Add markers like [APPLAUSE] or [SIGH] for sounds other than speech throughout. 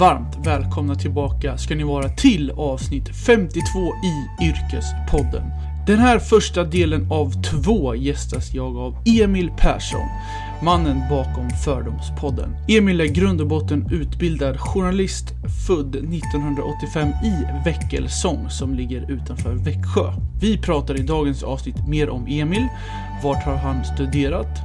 Varmt välkomna tillbaka ska ni vara till avsnitt 52 i Yrkespodden. Den här första delen av två gästas jag av Emil Persson, mannen bakom Fördomspodden. Emil är grund och botten utbildad journalist, född 1985 i Väckelsång som ligger utanför Växjö. Vi pratar i dagens avsnitt mer om Emil, vart har han studerat,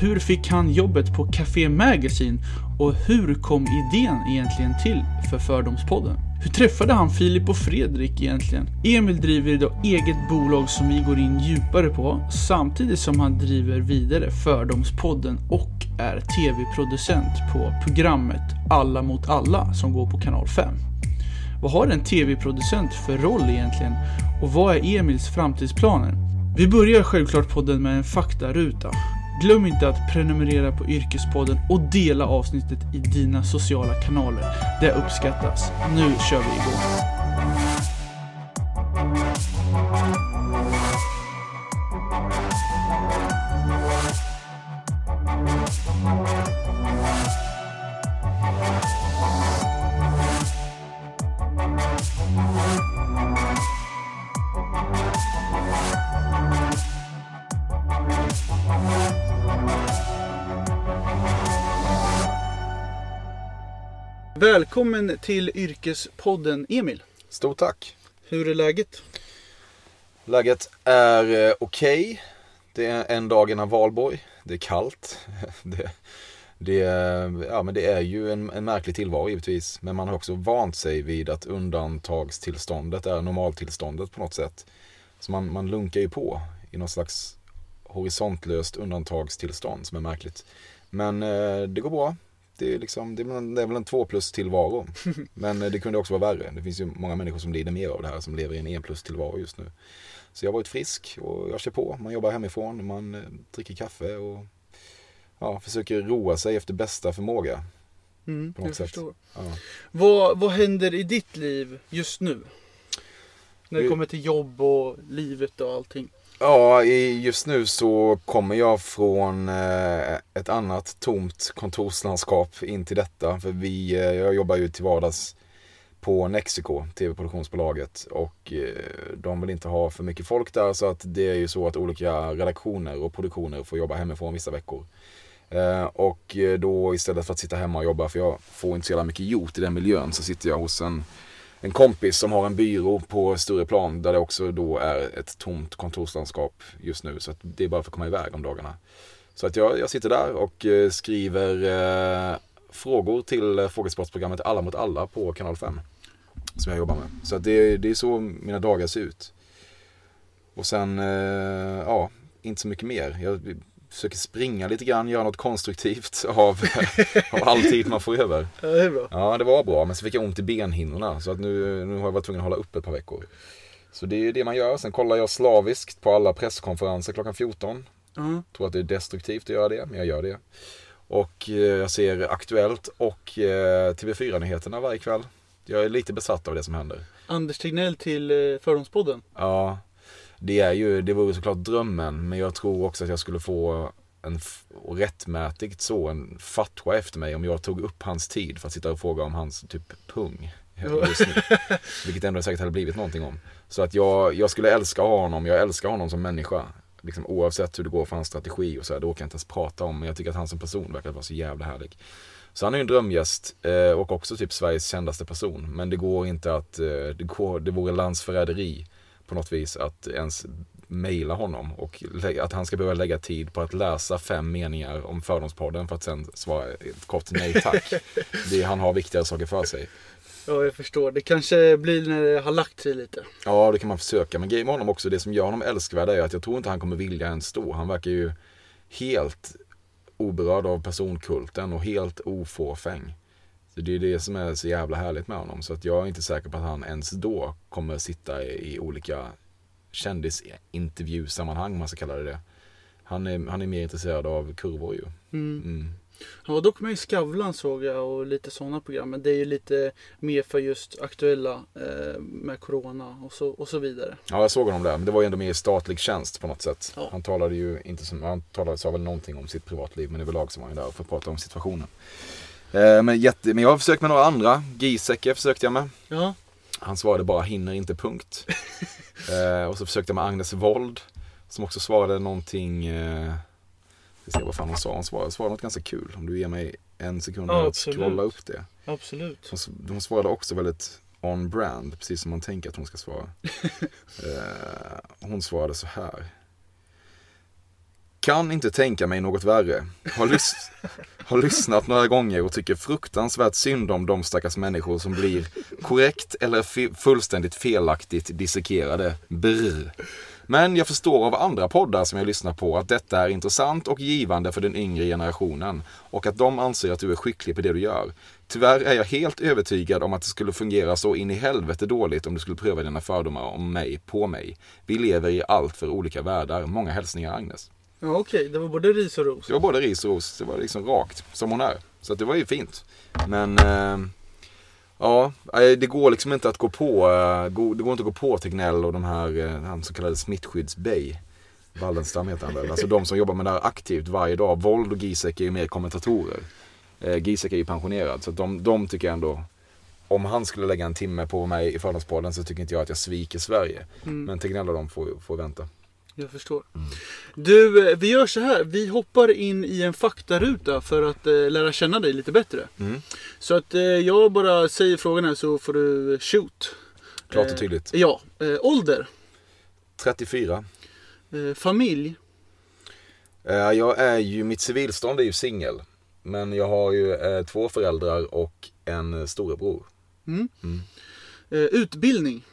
hur fick han jobbet på Café Magazine och hur kom idén egentligen till för Fördomspodden? Hur träffade han Filip och Fredrik egentligen? Emil driver idag eget bolag som vi går in djupare på samtidigt som han driver vidare Fördomspodden och är tv-producent på programmet Alla mot alla som går på kanal 5. Vad har en tv-producent för roll egentligen och vad är Emils framtidsplaner? Vi börjar självklart podden med en faktaruta. Glöm inte att prenumerera på Yrkespodden och dela avsnittet i dina sociala kanaler. Det uppskattas. Nu kör vi igång. Välkommen till Yrkespodden Emil. Stort tack. Hur är läget? Läget är eh, okej. Det är en dag innan valborg. Det är kallt. [LAUGHS] Det, det, ja, men det är ju en, en märklig tillvaro givetvis. Men man har också vant sig vid att undantagstillståndet är normaltillståndet på något sätt. Så man, man lunkar ju på i något slags horisontlöst undantagstillstånd som är märkligt. Men eh, det går bra. Det är, liksom, det, är, det är väl en två plus tillvaro. [LAUGHS] Men eh, det kunde också vara värre. Det finns ju många människor som lider mer av det här som lever i en en plus tillvaro just nu. Så jag har varit frisk och jag kör på. Man jobbar hemifrån, man eh, dricker kaffe och ja, försöker roa sig efter bästa förmåga. Mm, På något sätt. Ja. Vad, vad händer i ditt liv just nu? När Det- kommer till jobb och livet och allting. Ja, just nu så kommer jag från eh, ett annat tomt kontorslandskap in till detta. För vi, eh, jag jobbar ju till vardags på Nexiko, tv-produktionsbolaget. Och eh, de vill inte ha för mycket folk där så att det är ju så att olika redaktioner och produktioner får jobba hemifrån vissa veckor. Och då istället för att sitta hemma och jobba, för jag får inte så jävla mycket gjort i den miljön, så sitter jag hos en en kompis som har en byrå på Stureplan där det också då är ett tomt kontorslandskap just nu. Så att det är bara för att komma iväg om dagarna. Så att jag, jag sitter där och eh, skriver eh, frågor till eh, frågesportprogrammet Alla mot alla på kanal 5. Som jag jobbar med. Så att det, det är så mina dagar ser ut. Och sen, eh, ja, inte så mycket mer. Jag försöker springa lite grann, göra något konstruktivt [LAUGHS] av, av all tid man får över. Ja, det är bra. Ja, det var bra. Men så fick jag ont i benhinnorna. Så att nu, nu har jag varit tvungen att hålla upp ett par veckor. Så det är ju det man gör. Sen kollar jag slaviskt på alla presskonferenser klockan 14. Ja. Tror att det är destruktivt att göra det, men jag gör det. Och eh, jag ser Aktuellt och eh, TV4-nyheterna varje kväll. Jag är lite besatt av det som händer. Anders Tegnell till eh, Fördomspodden. Ja, det är ju, det vore såklart drömmen. Men jag tror också att jag skulle få en, rättmätigt så, en fatwa efter mig om jag tog upp hans tid för att sitta och fråga om hans typ pung. [LAUGHS] Just nu. Vilket ändå säkert hade blivit någonting om. Så att jag, jag skulle älska honom, jag älskar honom som människa. Liksom, oavsett hur det går för hans strategi och så här, det orkar jag inte ens prata om. Men jag tycker att han som person verkar vara så jävla härlig. Så han är ju en drömgäst eh, och också typ Sveriges kändaste person. Men det går inte att, eh, det, går, det vore landsförräderi på något vis att ens mejla honom och att han ska behöva lägga tid på att läsa fem meningar om Fördomspodden för att sen svara ett kort nej tack. [LAUGHS] Det, han har viktigare saker för sig. Ja, jag förstår. Det kanske blir när det har lagt sig lite. Ja, det kan man försöka. Men grejen med honom också, det som gör honom älskvärd är att jag tror inte han kommer vilja ens stå. Han verkar ju helt oberörd av personkulten och helt ofåfäng. Det är det som är så jävla härligt med honom. Så att jag är inte säker på att han ens då kommer sitta i, i olika kändisintervjusammanhang, om man ska kalla det det. Han är, han är mer intresserad av kurvor ju. Mm. Mm. Han var dock med i Skavlan såg jag och lite sådana program. Men det är ju lite mer för just aktuella eh, med Corona och så, och så vidare. Ja, jag såg honom där. Men det var ju ändå mer i statlig tjänst på något sätt. Ja. Han talade ju inte som, han talade, sa väl någonting om sitt privatliv. Men överlag så var han ju där för att prata om situationen. Eh, men, jätte, men jag har försökt med några andra. Giesecke försökte jag med. Ja. Han svarade bara hinner inte punkt. [LAUGHS] eh, och så försökte jag med Agnes Wold. Som också svarade någonting. Eh, ska se vad fan hon sa. Hon svarade, svarade något ganska kul. Om du ger mig en sekund Ja, att scrolla upp det. Absolut. Hon, hon svarade också väldigt on brand. Precis som man tänker att hon ska svara. [LAUGHS] eh, hon svarade så här. Kan inte tänka mig något värre. Har, lys [LAUGHS] har lyssnat några gånger och tycker fruktansvärt synd om de stackars människor som blir korrekt eller fullständigt felaktigt dissekerade. Brr. Men jag förstår av andra poddar som jag lyssnar på att detta är intressant och givande för den yngre generationen och att de anser att du är skicklig på det du gör. Tyvärr är jag helt övertygad om att det skulle fungera så in i helvete dåligt om du skulle pröva dina fördomar om mig på mig. Vi lever i allt för olika världar. Många hälsningar Agnes. Ja, okej. Det var både ris och ros. Det var både ris och ros. Det var liksom rakt, som hon är. Så det var ju fint. Men, eh, ja, det går liksom inte att gå på, eh, det går inte att gå på Tegnell och de här, eh, han så kallade smittskydds-Bay. Wallenstam heter han väl. Alltså de som jobbar med det här aktivt varje dag. Vold och Giesecke är ju mer kommentatorer. Eh, Giesecke är ju pensionerad. Så de, de tycker jag ändå, om han skulle lägga en timme på mig i Fördomspodden så tycker inte jag att jag sviker Sverige. Mm. Men Tegnell och de får, får vänta. Jag förstår. Du, eh, vi gör så här. Vi hoppar in i en faktaruta för att eh, lära känna dig lite bättre. Mm. Så att eh, jag bara säger frågan här så får du shoot. Klart och Eh, tydligt. Ja. Eh, ålder. 34. Eh, familj. Eh, Jag är ju, mitt civilstånd är ju singel. Men jag har ju eh, två föräldrar och en eh, storebror. Eh, utbildning.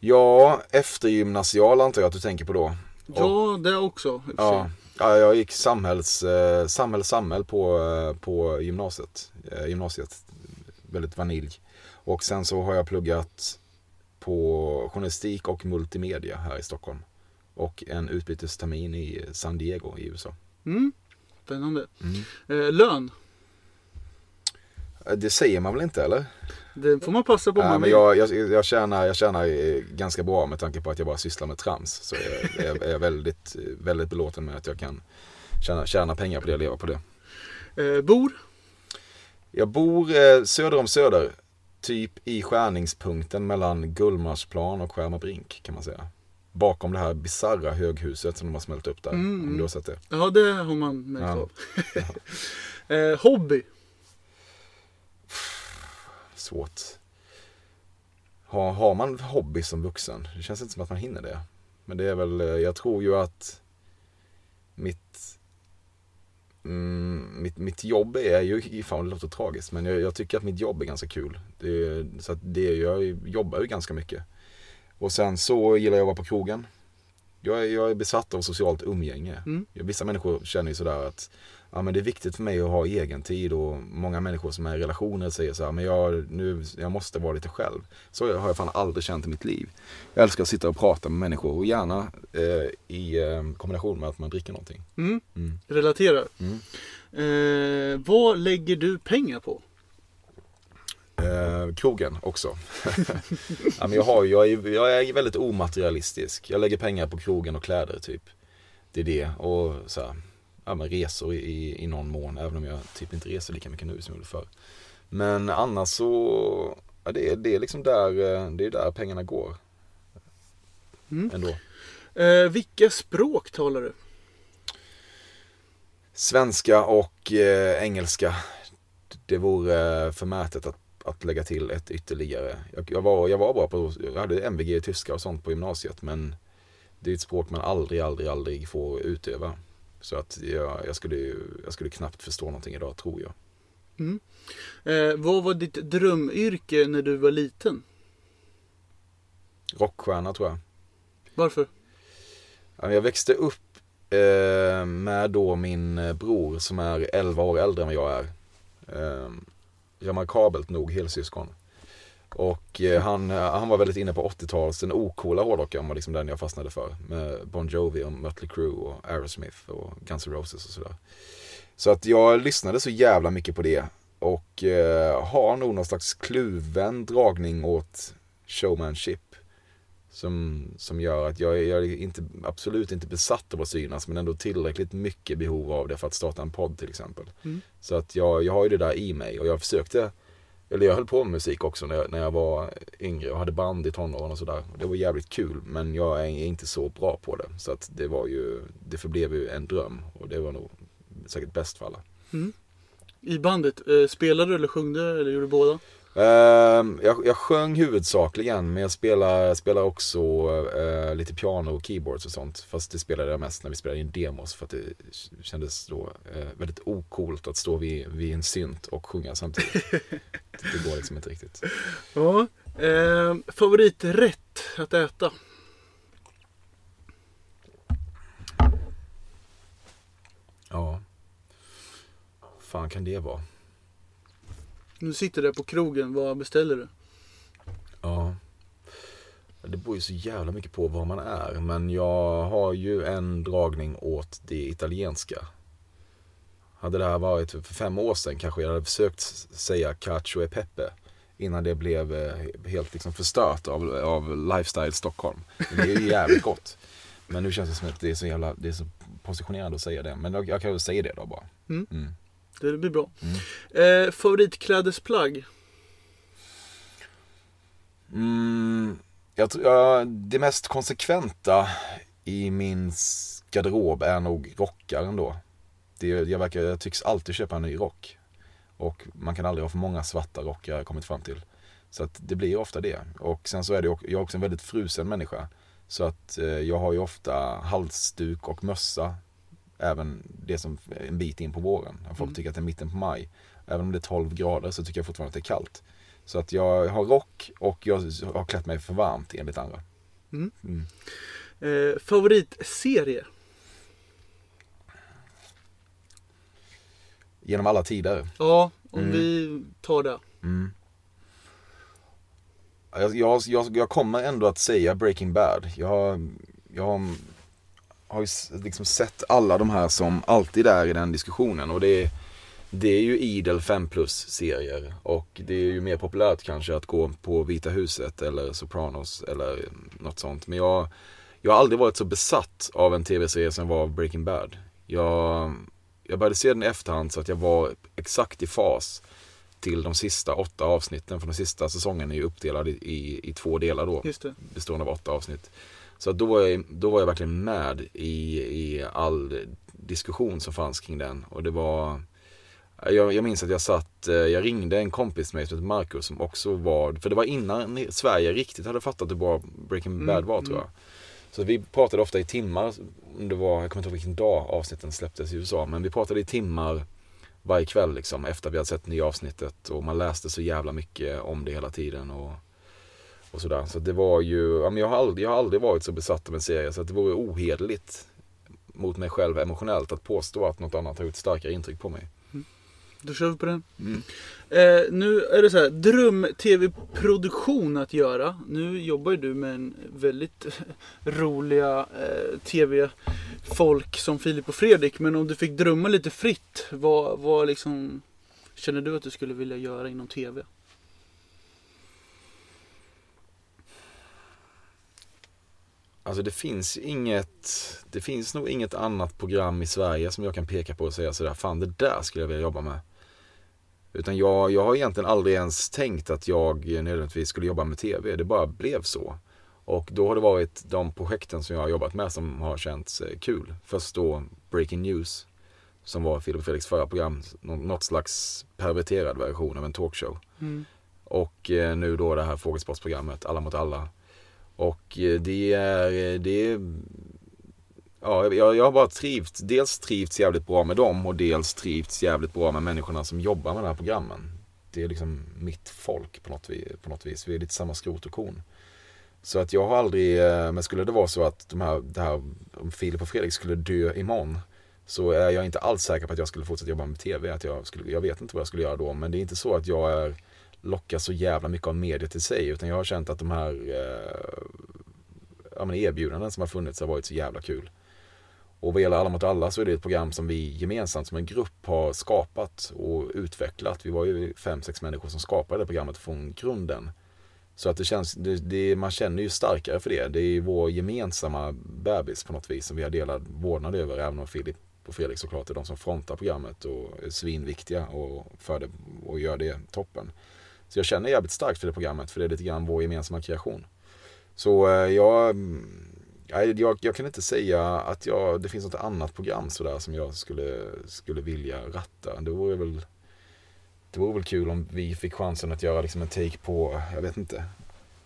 Ja, eftergymnasial antar jag att du tänker på då. Ja, det också. Ja, ja jag gick samhälls, eh, samhäll, samhäll på, eh, på gymnasiet. Eh, gymnasiet, väldigt vanilj. Och sen så har jag pluggat på journalistik och multimedia här i Stockholm. Och en utbytestermin i San Diego i USA. Mm. Spännande. Mm. Eh, lön. Eh, Det säger man väl inte eller? Det får man passa på man men jag, jag, jag, tjänar, jag tjänar ganska bra med tanke på att jag bara sysslar med trams. Så jag, jag är väldigt, väldigt belåten med att jag kan tjäna, tjäna pengar på det och leva på det. Eh, bor. Jag bor eh, söder om Söder. Typ i skärningspunkten mellan Gullmarsplan och Skärmarbrink kan man säga. Bakom det här bizarra höghuset som de har smält upp där. Mm, Om mm. du har sett det. Ja, det har man märkt Ja. av. [LAUGHS] eh, hobby. Svårt. Har, har man hobby som vuxen? Det känns inte som att man hinner det. Men det är väl, eh, jag tror ju att mitt, mm, mitt, mitt jobb är ju, fan det låter tragiskt, men jag, jag tycker att mitt jobb är ganska kul. Det, så att det, jag jobbar ju ganska mycket. Och sen så gillar jag att vara på krogen. Jag är, jag är besatt av socialt umgänge. Mm. Vissa människor känner ju sådär att ja, men det är viktigt för mig att ha egen tid och många människor som är i relationer säger så här, men jag, nu, jag måste vara lite själv. Så har jag fan aldrig känt i mitt liv. Jag älskar att sitta och prata med människor och gärna eh, i eh, kombination med att man dricker någonting. Mm. Mm. Relaterar. Mm. Eh, vad lägger du pengar på? Eh, krogen också. [LAUGHS] ja, men jag, har, jag, är, jag är väldigt omaterialistisk. Jag lägger pengar på krogen och kläder typ. Det är det. Och så här, ja, men resor i, i, någon mån. Även om jag typ inte reser lika mycket nu som jag gjorde förr. Men annars så, ja, det, är, det är liksom där, eh, det är där pengarna går. Mm. Ändå. Eh, vilka språk talar du? Svenska och eh, engelska. Det vore eh, förmätet att, att lägga till ett ytterligare. Jag, jag, var, jag var bra på, jag hade MVG i tyska och sånt på gymnasiet men det är ett språk man aldrig, aldrig, aldrig får utöva. Så att jag, jag, skulle, jag skulle knappt förstå någonting idag tror jag. Mm. Eh, vad var ditt drömyrke när du var liten? Rockstjärna tror jag. Varför? Ja, Jag växte upp eh, med då min eh, bror som är 11 år äldre än vad jag är. Eh, remarkabelt nog helsyskon. Och eh, han, eh, han var väldigt inne på 80-tals, den ocoola hårdrockaren var liksom den jag fastnade för. Med Bon Jovi och Mötley Crüe och Aerosmith och Guns N' Roses och sådär. Så att jag lyssnade så jävla mycket på det. Och eh, har nog någon slags kluven dragning åt showmanship. Som, som gör att jag, jag är inte, absolut inte besatt av att synas men ändå tillräckligt mycket behov av det för att starta en podd till exempel. Mm. Så att jag, jag har ju det där i mig och jag försökte, eller jag höll på med musik också när jag, när jag var yngre och hade band i tonåren och sådär. Det var jävligt kul men jag är inte så bra på det. Så att det var ju, det förblev ju en dröm och det var nog säkert bäst för alla. Mm. I bandet, eh, spelade du eller sjöng du eller gjorde du båda? Ehm, jag, jag sjöng huvudsakligen men jag spelar, spelar också eh, lite piano och keyboards och sånt. Fast det spelade jag mest när vi spelade in demos för att det kändes då eh, väldigt ocoolt att stå vid, vid en synt och sjunga samtidigt. [LAUGHS] det går liksom inte riktigt. Ja. Eh, favoriträtt att äta? Ja. fan kan det vara? Nu sitter där på krogen, vad beställer du? Ja. Det beror ju så jävla mycket på var man är. Men jag har ju en dragning åt det italienska. Hade det här varit för fem år sedan kanske jag hade försökt säga cacio e pepe. Innan det blev eh, helt liksom förstört av, av lifestyle Stockholm. Det är ju jävligt gott. Men nu känns det som att det är så jävla, det är så positionerande att säga det. Men jag, jag kan väl säga det då bara. Mm. Mm. Det blir bra. Mm. Eh, favoritklädesplagg? Mm, jag tror, ja, det mest konsekventa i min garderob är nog rockar ändå. Det, jag, verkar, jag tycks alltid köpa en ny rock. Och man kan aldrig ha för många svarta rockar har jag kommit fram till. Så att det blir ofta det. Och sen så är det, jag är också en väldigt frusen människa. Så att eh, jag har ju ofta halsduk och mössa. Även det som en bit in på våren. Folk Mm. tycker att det är mitten på maj. Även om det är 12 grader så tycker jag fortfarande att det är kallt. Så att jag har rock och jag har klätt mig för varmt enligt andra. Mm. Mm. Eh, favoritserie? Genom alla tider. Ja, om Mm. vi tar det. Mm. Jag, jag, jag, kommer ändå att säga Breaking Bad. Jag, jag har, har ju liksom sett alla de här som alltid är i den diskussionen. Och det är, det är ju idel 5 plus serier. Och det är ju mer populärt kanske att gå på Vita huset eller Sopranos eller något sånt. Men jag, jag har aldrig varit så besatt av en tv-serie som var Breaking Bad. Jag, jag började se den i efterhand så att jag var exakt i fas till de sista åtta avsnitten. För den sista säsongen är ju uppdelad i, i, i två delar då. Just det. Bestående av åtta avsnitt. Så då, var jag, då var jag verkligen med i, i all diskussion som fanns kring den. Och det var... Jag, jag minns att jag satt, eh, jag ringde en kompis med mig som heter Marcus som också var, för det var innan Sverige riktigt hade fattat hur bra Breaking Mm, Bad var tror mm. jag. Så vi pratade ofta i timmar, det var, jag kommer inte ihåg vilken dag avsnitten släpptes i USA, men vi pratade i timmar varje kväll liksom efter vi hade sett nya avsnittet och man läste så jävla mycket om det hela tiden och, och sådär. Så det var ju, ja, men jag har, aldrig, jag har aldrig varit så besatt av en serie så att det vore ohederligt mot mig själv emotionellt att påstå att något annat har gjort starkare intryck på mig. Då kör vi på den. Mm. Eh, nu är det så här, dröm-tv-produktion att göra. Nu jobbar ju du med en väldigt [LAUGHS] roliga eh, tv-folk som Filip och Fredrik. Men om du fick drömma lite fritt, vad, vad liksom känner du att du skulle vilja göra inom tv? Alltså det finns inget, det finns nog inget annat program i Sverige som jag kan peka på och säga sådär, fan det där skulle jag vilja jobba med. Utan jag, jag har egentligen aldrig ens tänkt att jag nödvändigtvis skulle jobba med tv, det bara blev så. Och då har det varit de projekten som jag har jobbat med som har känts eh, kul. Först då Breaking News, som var Filip och Fredriks förra program, nå- något slags perverterad version av en talkshow. Och eh, nu då det här frågesportsprogrammet, Alla mot alla. Och eh, det är, det är Ja, jag, jag har bara trivts, dels trivts jävligt bra med dem och dels trivts jävligt bra med människorna som jobbar med de här programmen. Det är liksom mitt folk på något, vis, på något vis. Vi är lite samma skrot och korn. Så att jag har aldrig, eh, men skulle det vara så att de här, det här, om Filip och Fredrik skulle dö imorgon så är jag inte alls säker på att jag skulle fortsätta jobba med TV. Att jag, skulle, jag vet inte vad jag skulle göra då, men det är inte så att jag är, lockar så jävla mycket av media till sig. Utan jag har känt att de här eh, ja, men erbjudanden som har funnits har varit så jävla kul. Och vad gäller Alla mot alla så är det ett program som vi gemensamt som en grupp har skapat och utvecklat. Vi var ju fem, sex människor som skapade det programmet från grunden. Så att det känns, det, det, man känner ju starkare för det. Det är vår gemensamma bebis på något vis som vi har delad vårdnad över. Även om Filip och Fredrik såklart är de som frontar programmet och är svinviktiga och, för det, och gör det toppen. Så jag känner jävligt starkt för det programmet för det är lite grann vår gemensamma kreation. Så eh, jag, mm, jag, jag, kan inte säga att jag, det finns något annat program sådär som jag skulle, skulle vilja ratta. Det vore väl det vore väl kul om vi fick chansen att göra liksom en take på, jag vet inte,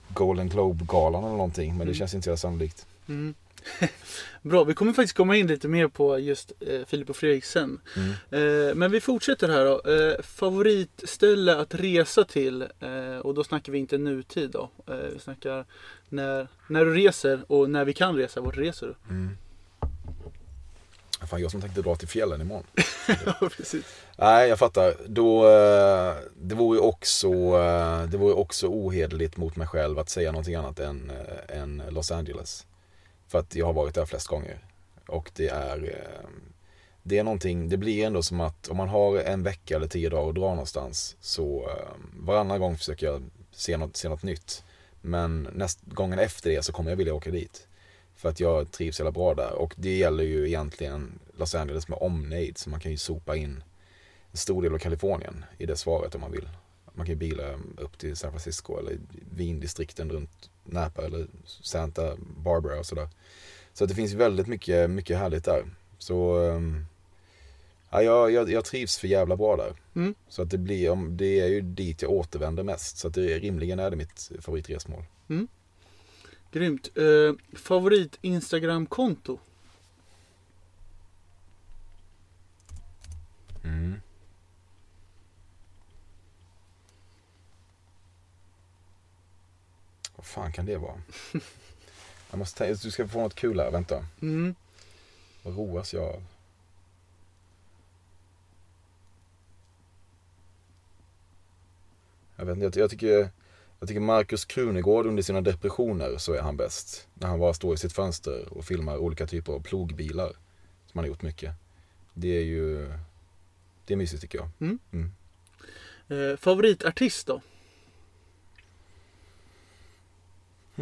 Golden Globe-galan eller någonting. Men mm. det känns inte så sannolikt. Mm. [LAUGHS] Bra, vi kommer faktiskt komma in lite mer på just eh, Filip och Fredrik sen. Mm. Eh, men vi fortsätter här då. Eh, favoritställe att resa till eh, och då snackar vi inte nutid då. Eh, vi snackar när, när du reser och när vi kan resa. Vart reser du? Mm. Fan, jag som tänkte dra till fjällen imorgon. [LAUGHS] ja, precis. Nej, jag fattar. Då, eh, det vore ju också, det vore också ohederligt mot mig själv att säga någonting annat än, än Los Angeles. För att jag har varit där flest gånger. Och det är, eh, det är någonting, det blir ändå som att om man har en vecka eller tio dagar att dra någonstans så eh, varannan gång försöker jag se något, se något nytt. Men näst, gången efter det så kommer jag vilja åka dit. För att jag trivs jävla bra där. Och det gäller ju egentligen Los Angeles med omnejd. Så man kan ju sopa in en stor del av Kalifornien i det svaret om man vill. Man kan ju bila upp till San Francisco eller vindistrikten runt Napa eller Santa Barbara och sådär. Så det finns väldigt mycket, mycket härligt där. Så ehm, ja, jag, jag, jag trivs för jävla bra där. Mm. Så att det blir, det är ju dit jag återvänder mest. Så att det rimligen är det mitt favoritresmål. Mm. Grymt. Eh, favorit Instagram-konto? Mm. Vad fan kan det vara? [LAUGHS] jag måste du ska få något kul här, vänta. Mm. Vad roas jag av? Jag vet inte, jag, jag tycker jag tycker Markus Krunegård under sina depressioner så är han bäst. När han bara står i sitt fönster och filmar olika typer av plogbilar. Som han har gjort mycket. Det är ju, det är mysigt tycker jag. Mm. Mm. Eh, favoritartist då?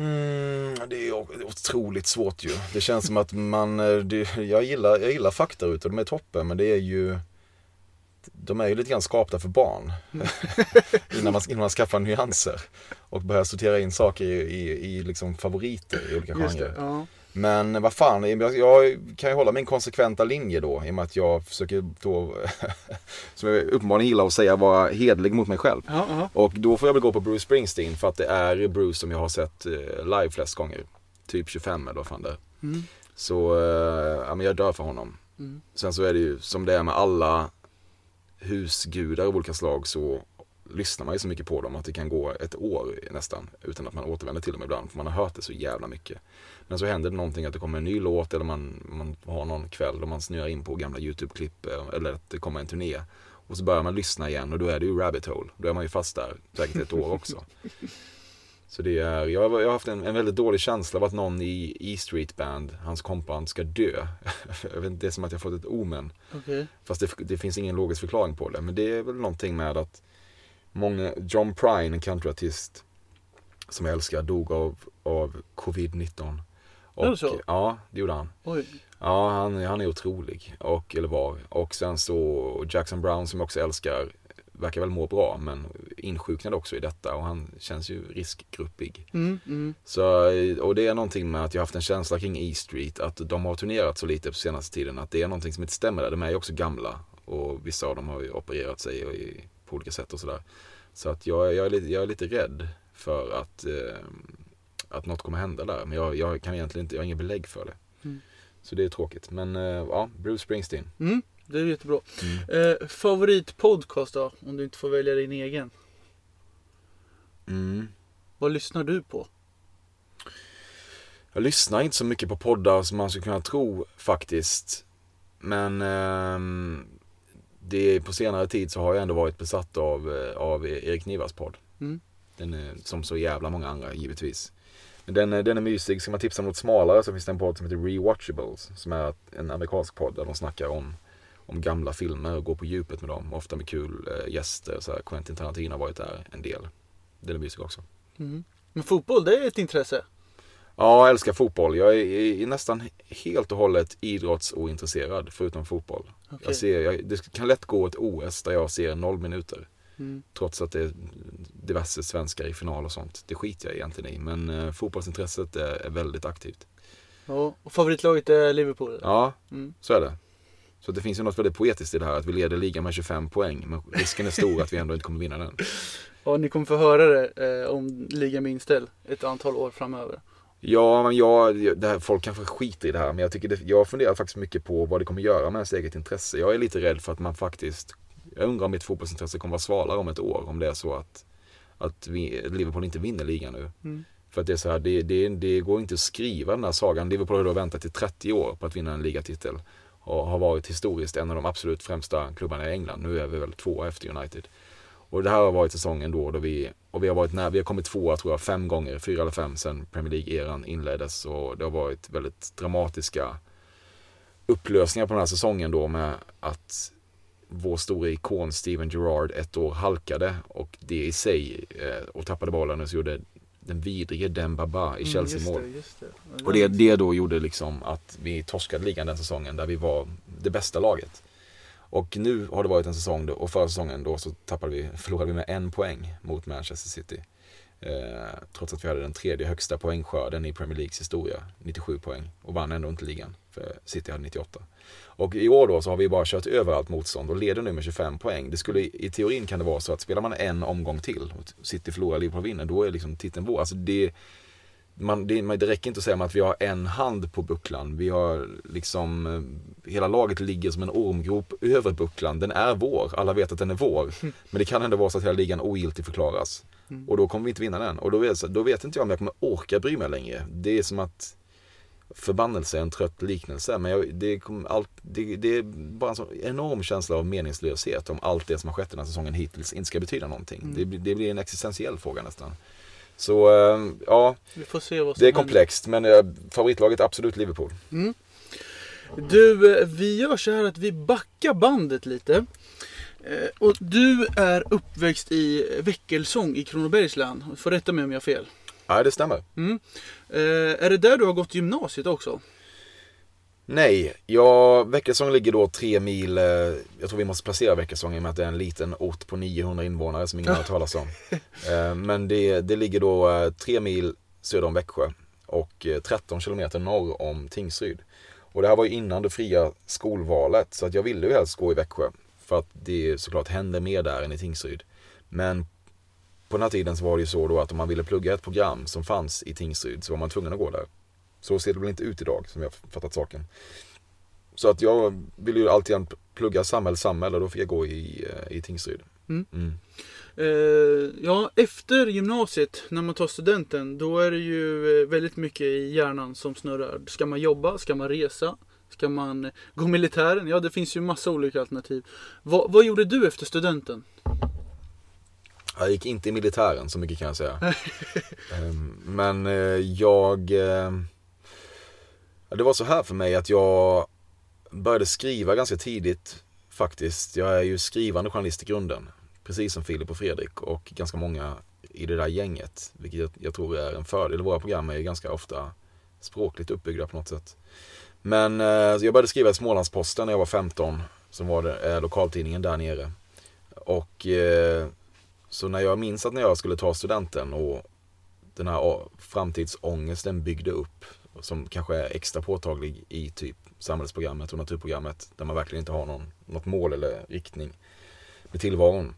Mm, det är otroligt svårt ju. Det känns som att man, eh, det, jag gillar, jag gillar faktarutor, de är toppen. Men det är ju de är ju lite grann skapta för barn. [LAUGHS] innan, man, innan man skaffar nyanser. Och börjar sortera in saker i, i, i liksom favoriter i olika genrer. Men vad fan, jag, kan ju hålla min konsekventa linje då. I och med att jag försöker då, [LAUGHS] som jag uppenbarligen gillar att säga, vara hedlig mot mig själv. Ja, ja. Och då får jag väl gå på Bruce Springsteen. För att det är Bruce som jag har sett eh, live flest gånger. Typ 25 eller vad fan det är. Mm. Så, eh, ja men jag dör för honom. Mm. Sen så är det ju som det är med alla husgudar av olika slag så lyssnar man ju så mycket på dem att det kan gå ett år nästan utan att man återvänder till dem ibland för man har hört det så jävla mycket. Men så händer det någonting att det kommer en ny låt eller man, man har någon kväll och man snöar in på gamla YouTube-klipp eh, eller att det kommer en turné. Och så börjar man lyssna igen och då är det ju rabbit hole. Då är man ju fast där säkert ett år också. [LAUGHS] Så det är, jag, har, jag har haft en, en, väldigt dålig känsla av att någon i E Street Band, hans kompband, ska dö. [LAUGHS] det är som att jag fått ett omen. Okay. Fast det, det, finns ingen logisk förklaring på det. Men det är väl någonting med att många, John Prine, en countryartist som jag älskar, dog av, av covid-19. Och, så? Ja, det gjorde han. Oj. Ja, han, han är otrolig. Och, eller var. Och sen så Jackson Brown som jag också älskar verkar väl må bra men insjuknade också i detta och han känns ju riskgruppig. Mm, mm. Så, och det är någonting med att jag haft en känsla kring E Street att de har turnerat så lite på senaste tiden att det är någonting som inte stämmer där. De är ju också gamla och vissa av dem har ju opererat sig i, på olika sätt och sådär. Så att jag, jag, är lite, jag är lite rädd för att, eh, att något kommer hända där. Men jag, jag kan egentligen inte, jag har inget belägg för det. Mm. Så det är tråkigt. Men eh, ja, Bruce Springsteen. Mm det är jättebra. Mm. Eh, favoritpodcast då? Om du inte får välja din egen. Mm. Vad lyssnar du på? Jag lyssnar inte så mycket på poddar som man skulle kunna tro faktiskt. Men eh, det, på senare tid så har jag ändå varit besatt av, eh, av Erik Nivas podd. Mm. Den är, som så jävla många andra givetvis. Den, den är mysig. Ska man tipsa om något smalare så finns det en podd som heter Rewatchables. Som är en amerikansk podd där de snackar om om gamla filmer och gå på djupet med dem. Ofta med kul eh, gäster. Så här, Quentin Tarantino har varit där en del. Den är mysig också. Mm. Men fotboll, det är ett intresse. Ja, jag älskar fotboll. Jag är, är nästan helt och hållet idrottsointresserad förutom fotboll. Okej. Jag ser, jag, det kan lätt gå ett OS där jag ser noll minuter. Mm. Trots att det är diverse svenskar i final och sånt. Det skiter jag egentligen i. Men eh, fotbollsintresset är, är väldigt aktivt. Ja, och favoritlaget är Liverpool? eller? Ja, Mm. så är det. Så det finns ju något väldigt poetiskt i det här att vi leder ligan med 25 poäng. Men risken är stor att vi ändå inte kommer vinna den. [LAUGHS] Ja, ni kommer få höra det eh, om ligan blir inställd ett antal år framöver. Ja, men jag, det här, folk kanske skiter i det här. Men jag, tycker det, jag funderar faktiskt mycket på vad det kommer göra med ens eget intresse. Jag är lite rädd för att man faktiskt Jag undrar om mitt fotbollsintresse kommer vara svalare om ett år. Om det är så att, att vi, Liverpool inte vinner ligan nu. Mm. För att det är så här, det, det, det går inte att skriva den här sagan. Liverpool har då väntat i 30 år på att vinna en ligatitel. Och har varit historiskt en av de absolut främsta klubbarna i England. Nu är vi väl två efter United. Och det här har varit säsongen då, då vi, och vi har varit när, vi har kommit tvåa tror jag fem gånger, fyra eller fem sedan Premier League-eran inleddes. Och det har varit väldigt dramatiska upplösningar på den här säsongen då med att vår stora ikon Steven Gerrard ett år halkade och det i sig eh, och tappade bollen och så gjorde den vidrige Dembaba i Chelsea mål. Mm. Och det, det då gjorde liksom att vi torskade ligan den säsongen där vi var det bästa laget. Och nu har det varit en säsong då, och förra säsongen då så tappade vi, förlorade vi med en poäng mot Manchester City. Eh, trots att vi hade den tredje högsta poängskörden i Premier Leagues historia, 97 poäng. Och vann ändå inte ligan, för City hade 98. Och i år då så har vi bara kört över allt motstånd och leder nu med 25 poäng. Det skulle, I teorin kan det vara så att spelar man en omgång till och City förlorar, Liverpool vinner, då är liksom titeln vår. Alltså det, man, det, det räcker inte att säga att vi har en hand på bucklan. Vi har liksom, eh, hela laget ligger som en ormgrop över bucklan. Den är vår, alla vet att den är vår. [LAUGHS] Men det kan ändå vara så att hela ligan ogiltig förklaras. Och då kommer vi inte vinna den. Och då vet, då vet inte jag om jag kommer orka bry mig längre. Det är som att förbannelse en trött liknelse. Men jag, det, kommer allt, det, det är bara en sån enorm känsla av meningslöshet om allt det som har skett den här säsongen hittills inte ska betyda någonting. Mm. Det, blir- det blir en existentiell fråga nästan. Så eh, ja, det är komplext. Men eh, favoritlaget absolut Liverpool. Du, eh, vi gör så här att vi backar bandet lite. Och du är uppväxt i Väckelsång i Kronobergs län. Får rätta mig om jag har fel. Ja, det stämmer. Mm. Eh, Är det där du har gått gymnasiet också? Nej, ja, Väckelsång ligger då tre mil, eh, jag tror vi måste placera Väckelsång i och med att det är en liten ort på 900 invånare som ingen har hört [LAUGHS] talas om. Eh, Men det, det ligger då eh, tre mil söder om Växjö och eh, 13 kilometer norr om Tingsryd. Och det här var ju innan det fria skolvalet så att jag ville ju helst gå i Växjö för att det såklart händer mer där än i Tingsryd. Men på den här tiden så var det ju så då att om man ville plugga ett program som fanns i Tingsryd så var man tvungen att gå där. Så ser det väl inte ut idag som jag fattat saken. Så att jag ville ju alltid plugga samhäll, samhäll och då fick jag gå i, eh, i Tingsryd. Mm. Mm. Eh, Ja, efter gymnasiet, när man tar studenten, då är det ju eh, väldigt mycket i hjärnan som snurrar. Ska man jobba? Ska man resa? Ska man gå militären? Ja, det finns ju massa olika alternativ. Vad, vad gjorde du efter studenten? Jag gick inte i militären så mycket kan jag säga. [LAUGHS] Ehm, Men eh, jag... eh, Det var så här för mig att jag började skriva ganska tidigt faktiskt. Jag är ju skrivande journalist i grunden. Precis som Filip och Fredrik och ganska många i det där gänget. Vilket jag, tror är en fördel. Våra program är ju ganska ofta språkligt uppbyggda på något sätt. Men eh, jag började skriva i Smålandsposten när jag var 15. Som var det, eh, lokaltidningen där nere. Och så när jag minns att när jag skulle ta studenten och den här framtidsångesten byggde upp, som kanske är extra påtaglig i typ samhällsprogrammet och naturprogrammet, där man verkligen inte har någon, något mål eller riktning med tillvaron.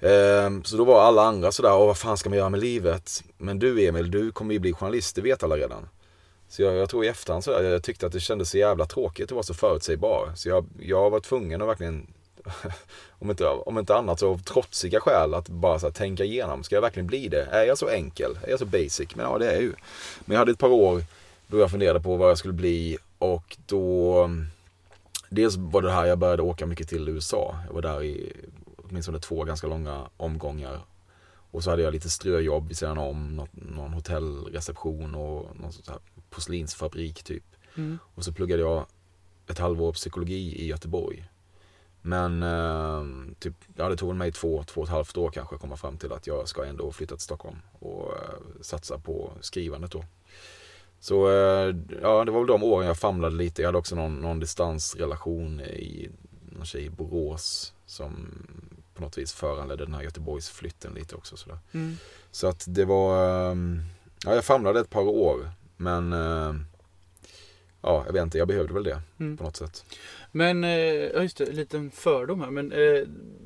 Ehm, Så då var alla andra sådär, Åh, vad fan ska man göra med livet? Men du Emil, du kommer ju bli journalist, det vet alla redan. Så jag, jag tror i efterhand sådär, jag tyckte att det kändes så jävla tråkigt att vara så förutsägbar. Så jag, jag var tvungen att verkligen [LAUGHS] om inte, om inte annat så av trotsiga skäl att bara så här, tänka igenom. Ska jag verkligen bli det? Är jag så enkel? Är jag så basic? Men ja, det är jag ju. Men jag hade ett par år då jag funderade på vad jag skulle bli och då Dels var det här jag började åka mycket till USA. Jag var där i åtminstone två ganska långa omgångar. Och så hade jag lite ströjobb vid sidan om, något, någon hotellreception och någon sån här porslinsfabrik typ. Mm. Och så pluggade jag ett halvår psykologi i Göteborg. Men eh, typ, ja, det tog mig två, två och ett halvt år kanske att komma fram till att jag ska ändå flytta till Stockholm och eh, satsa på skrivandet då. Så eh, ja, det var väl de åren jag famlade lite. Jag hade också någon, någon distansrelation i någon tjej i Borås som på något vis föranledde den här Göteborgsflytten lite också. Sådär. Mm. Så att det var, eh, ja jag famlade ett par år. Men eh, ja, jag vet inte, jag behövde väl det Mm. på något sätt. Men, eh, ja just det, en liten fördom här. Men eh,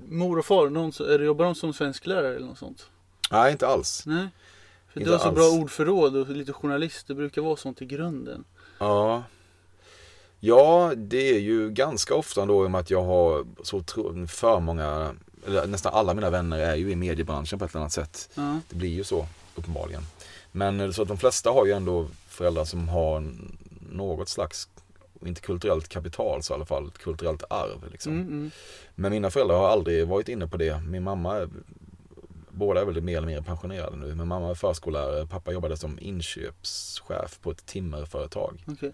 mor och far, någon, så- är det- jobbar de som svensklärare eller något sånt? Nej, inte alls. Nej? För du Inte har så alls. bra ordförråd och lite journalist. Det brukar vara sånt i grunden. Ja. Ja, det är ju ganska ofta då i och med att jag har så för många, eller nästan alla mina vänner är ju i mediebranschen på ett eller annat sätt. Ja. Det blir ju så, uppenbarligen. Men eh, så att de flesta har ju ändå föräldrar som har något slags, inte kulturellt kapital så i alla fall, ett kulturellt arv. Liksom. Mm, mm. Men mina föräldrar har aldrig varit inne på det. Min mamma, båda är väl mer eller mindre pensionerade nu. Men mamma är förskollärare, pappa jobbade som inköpschef på ett timmerföretag. Okej.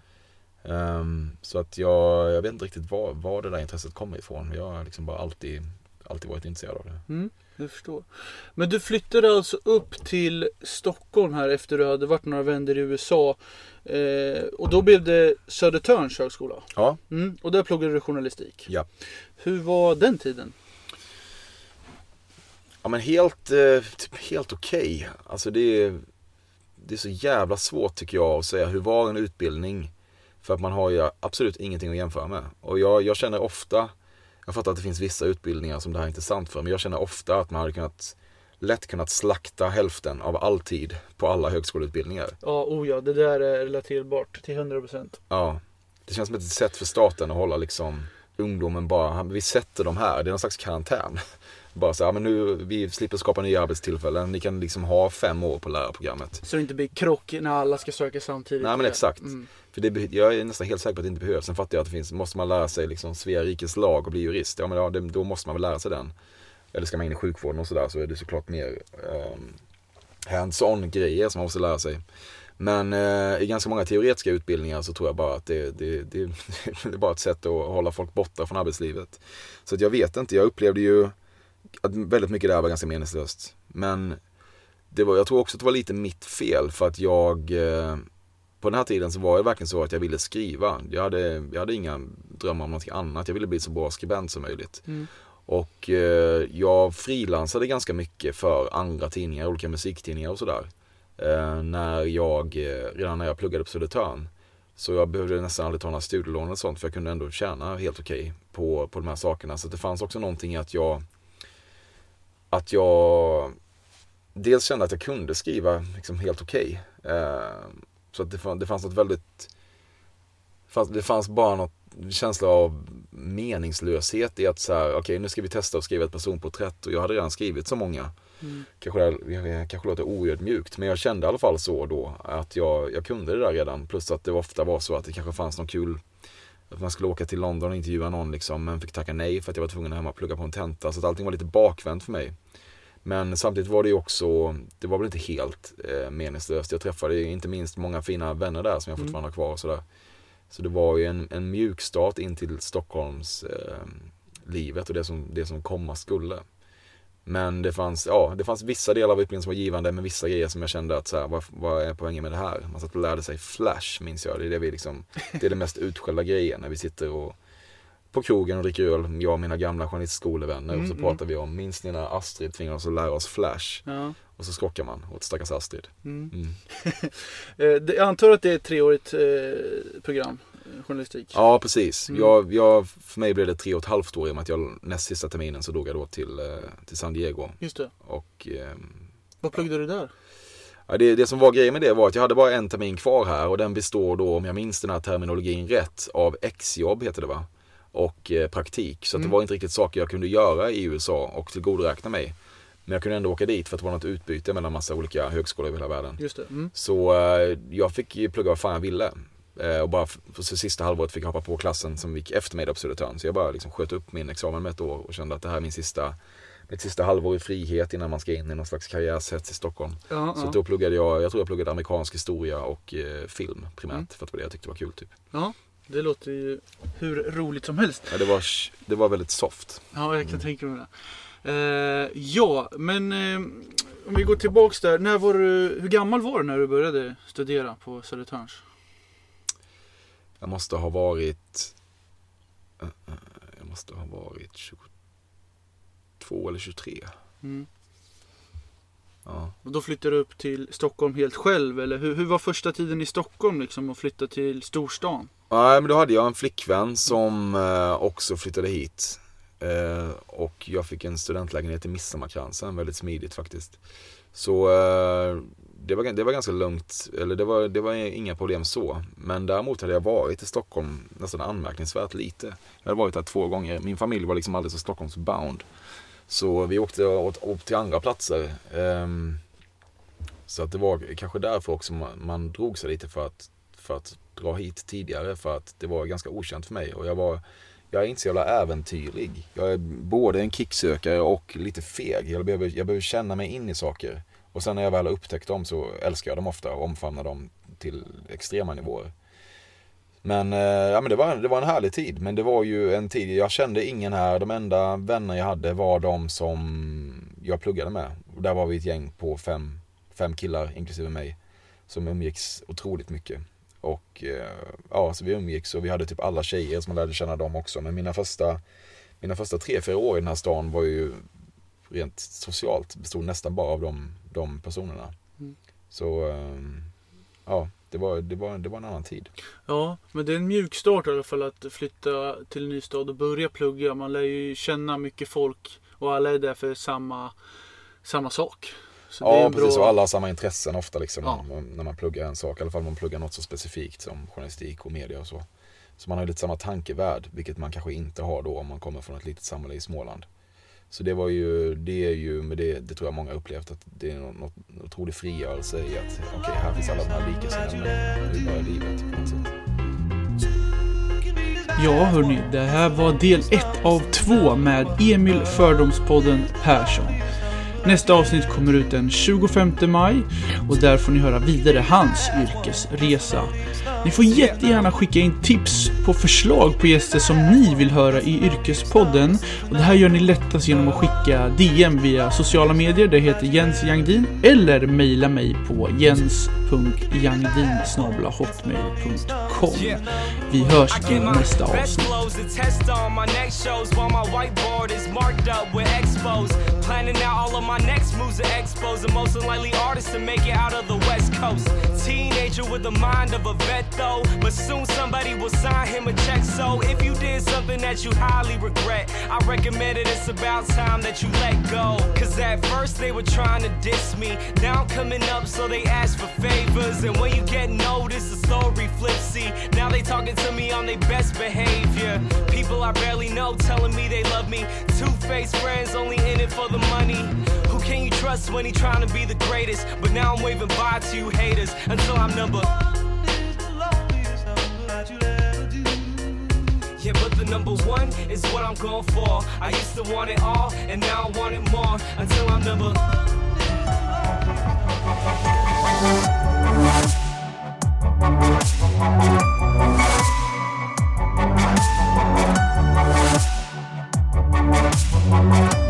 Ehm, så att jag, jag vet inte riktigt var, var det där intresset kommer ifrån. Jag har liksom bara alltid, alltid varit intresserad av det. Mm, jag förstår. Men du flyttade alltså upp till Stockholm här efter du hade varit några vändor i USA. Eh, och då blev det Södertörns högskola. Ja, Mm, och där pluggade du journalistik. ja. Hur var den tiden? Ja men helt, eh, typ helt okej. Alltså det är, det är så jävla svårt tycker jag att säga hur var en utbildning? För att man har ju absolut ingenting att jämföra med. Och jag, jag känner ofta, jag fattar att det finns vissa utbildningar som det här är intressant för, men jag känner ofta att man hade kunnat lätt kunnat slakta hälften av all tid på alla högskoleutbildningar. Ja, oh ja, det där är relaterbart till 100%. Ja, det känns som ett sätt för staten att hålla liksom ungdomen bara, vi sätter dem här, det är någon slags karantän. Bara så här, men nu, vi slipper skapa nya arbetstillfällen, ni kan liksom ha fem år på lärarprogrammet. Så det inte blir krock när alla ska söka samtidigt. Nej men exakt. Mm. För det, jag är nästan helt säker på att det inte behövs. Sen fattar jag att det finns, måste man lära sig liksom Svea rikes lag och bli jurist, ja men ja, det, då måste man väl lära sig den. Eller ska man in i sjukvården och sådär så är det såklart mer um, hands-on grejer som man måste lära sig. Men eh, i ganska många teoretiska utbildningar så tror jag bara att det, det, det, [LAUGHS] det är bara ett sätt att hålla folk borta från arbetslivet. Så jag vet inte, jag upplevde ju att väldigt mycket där var ganska meningslöst. Men det var, jag tror också att det var lite mitt fel för att jag eh, på den här tiden så var det verkligen så att jag ville skriva. Jag hade, jag hade inga drömmar om någonting annat. Jag ville bli så bra skribent som möjligt. Mm. Och eh, jag frilansade ganska mycket för andra tidningar, olika musiktidningar och sådär. Eh, när jag, eh, redan när jag pluggade på Södertörn. Så jag behövde nästan aldrig ta några studielån eller sånt för jag kunde ändå tjäna helt okej på, på de här sakerna. Så det fanns också någonting i att jag, att jag dels kände att jag kunde skriva liksom helt okej. Eh, så att det, fann, det fanns något väldigt, fanns, det fanns bara något känsla av meningslöshet i att så här, okej nu ska vi testa att skriva ett personporträtt och jag hade redan skrivit så många. Mm. Kanske, det- kanske låter oödmjukt men jag kände i alla fall så då att jag, jag kunde det där redan. Plus att det ofta var så att det kanske fanns någon kul att man skulle åka till London och intervjua någon liksom, men fick tacka nej för att jag var tvungen att hemma och plugga på en tenta. Så att allting var lite bakvänt för mig. Men samtidigt var det ju också, det var väl inte helt eh, meningslöst. Jag träffade ju inte minst många fina vänner där som jag Mm. fortfarande har kvar och sådär. Så det var ju en, en mjuk start in till Stockholms eh, livet och det som, det som komma skulle. Men det fanns, ja, det fanns vissa delar av utbildningen som var givande men vissa grejer som jag kände att så här, vad, vad är poängen med det här? Man satt och lärde sig Flash minns jag. Det är det vi liksom, det är det mest utskällda grejen när vi sitter och på krogen och dricker öl, jag och mina gamla journalistskolevänner och så Mm, pratar vi om, minns ni när Astrid tvingade oss att lära oss Flash? Ja. Och så skrockar man åt stackars Astrid. Mm. Mm. [LAUGHS] Eh, jag antar att det är ett treårigt eh, program, journalistik. Ja, precis. Mm. Jag, jag, för mig blev det tre och ett halvt år i och med att jag näst sista terminen så drog jag då till, eh, till San Diego. Just det. Och ehm, Vad pluggade du där? Ja, det, det som var grejen med det var att jag hade bara en termin kvar här och den består då, om jag minns den här terminologin rätt, av exjobb heter det va? Och eh, praktik. Så Mm. det var inte riktigt saker jag kunde göra i USA och tillgodoräkna mig. Men jag kunde ändå åka dit för att det var något utbyte mellan massa olika högskolor över hela världen. Just det. Mm. Så eh, jag fick ju plugga vad fan jag ville. Eh, och bara för sista halvåret fick jag hoppa på klassen som gick efter mig på Södertörn. Så jag bara liksom sköt upp min examen med ett år och kände att det här är min sista, mitt sista halvår i frihet innan man ska in i någon slags karriärshets i Stockholm. Ja, Så ja. då pluggade jag, jag tror jag pluggade amerikansk historia och eh, film primärt. Mm. För att det var det jag tyckte var kul typ. ja. Det låter ju hur roligt som helst. Ja, det, var, det var väldigt soft. Ja, jag kan tänka mig det. Eh, ja, men eh, om vi går tillbaks där. När var du, hur gammal var du när du började studera på Södertörns? Jag måste ha varit eh, eh, Jag måste ha varit 22 eller 23. Mm. Ja. Och då flyttade du upp till Stockholm helt själv eller hur, hur var första tiden i Stockholm liksom att flytta till storstan? Nej, men då hade jag en flickvän som eh, också flyttade hit. Och jag fick en studentlägenhet i Midsommarkransen, väldigt smidigt faktiskt. Så det, var, det var ganska lugnt, eller det var, det var inga problem så. Men däremot hade jag varit i Stockholm nästan anmärkningsvärt lite. Jag hade varit där två gånger. Min familj var liksom alldeles så Stockholmsbound. Så vi åkte upp till andra platser. Um, så att det var kanske därför också man, man drog sig lite för att, för att dra hit tidigare. För att det var ganska okänt för mig. Och jag var jag är inte så jävla äventyrlig. Jag är både en kicksökare och lite feg. Jag behöver, jag behöver känna mig in i saker. Och sen när jag väl har upptäckt dem så älskar jag dem ofta och omfamnar dem till extrema nivåer. Men, eh, ja, men det, var, det var en härlig tid. Men det var ju en tid, jag kände ingen här. De enda vänner jag hade var de som jag pluggade med. Och där var vi ett gäng på fem, fem killar, inklusive mig, som umgicks otroligt mycket. Och eh, ja, så vi umgicks och vi hade typ alla tjejer som man lärde känna dem också. Men mina första, mina första tre, fyra år i den här stan var ju rent socialt bestod nästan bara av de, de personerna. Mm. Så ehm, ja, det var, det, var, det var en annan tid. Ja, men det är en mjuk start i alla fall att flytta till en ny stad och börja plugga. Man lär ju känna mycket folk och alla är där för samma, samma sak. Så ja, precis. Bra... Och alla har samma intressen ofta liksom, ja. när man pluggar en sak. I alla fall om man pluggar något så specifikt som journalistik och media och så. Så man har lite samma tankevärld, vilket man kanske inte har då om man kommer från ett litet samhälle i Småland. Så det var ju, det är ju, men det, det tror jag många upplevt att det är något, något otrolig frigörelse i att okej, okay, här finns alla de här likasinnade, men nu börjar livet på något sätt. Ja hörni, det här var del ett av två med Emil Fördomspodden Persson. Nästa avsnitt kommer ut den 25 maj och där får ni höra vidare hans yrkesresa. Ni får jättegärna skicka in tips på förslag på gäster som ni vill höra i Yrkespodden. Och det här gör ni lättast genom att skicka DM via sociala medier, det heter Jens Jangdin, eller mejla mig på jens.jangdin.hotmail.com. Vi hörs i nästa avsnitt. Planning out all of my next moves to expose the most unlikely artists to make it out of the West Coast. Teenager with the mind of a vet though. But soon somebody will sign him a check. So if you did something that you highly regret, I recommend it. It's about time that you let go. Cause at first they were trying to diss me. Now I'm coming up, so they ask for favors. And when you get noticed, the story flipsy. Now they talking to me on their best behavior. People I barely know telling me they love me. Two faced friends only in it for the money can you trust when he trying to be the greatest? But now I'm waving bye to you haters until I'm number. one. Yeah, but the number one is what I'm going for. I used to want it all, and now I want it more until I'm number. One.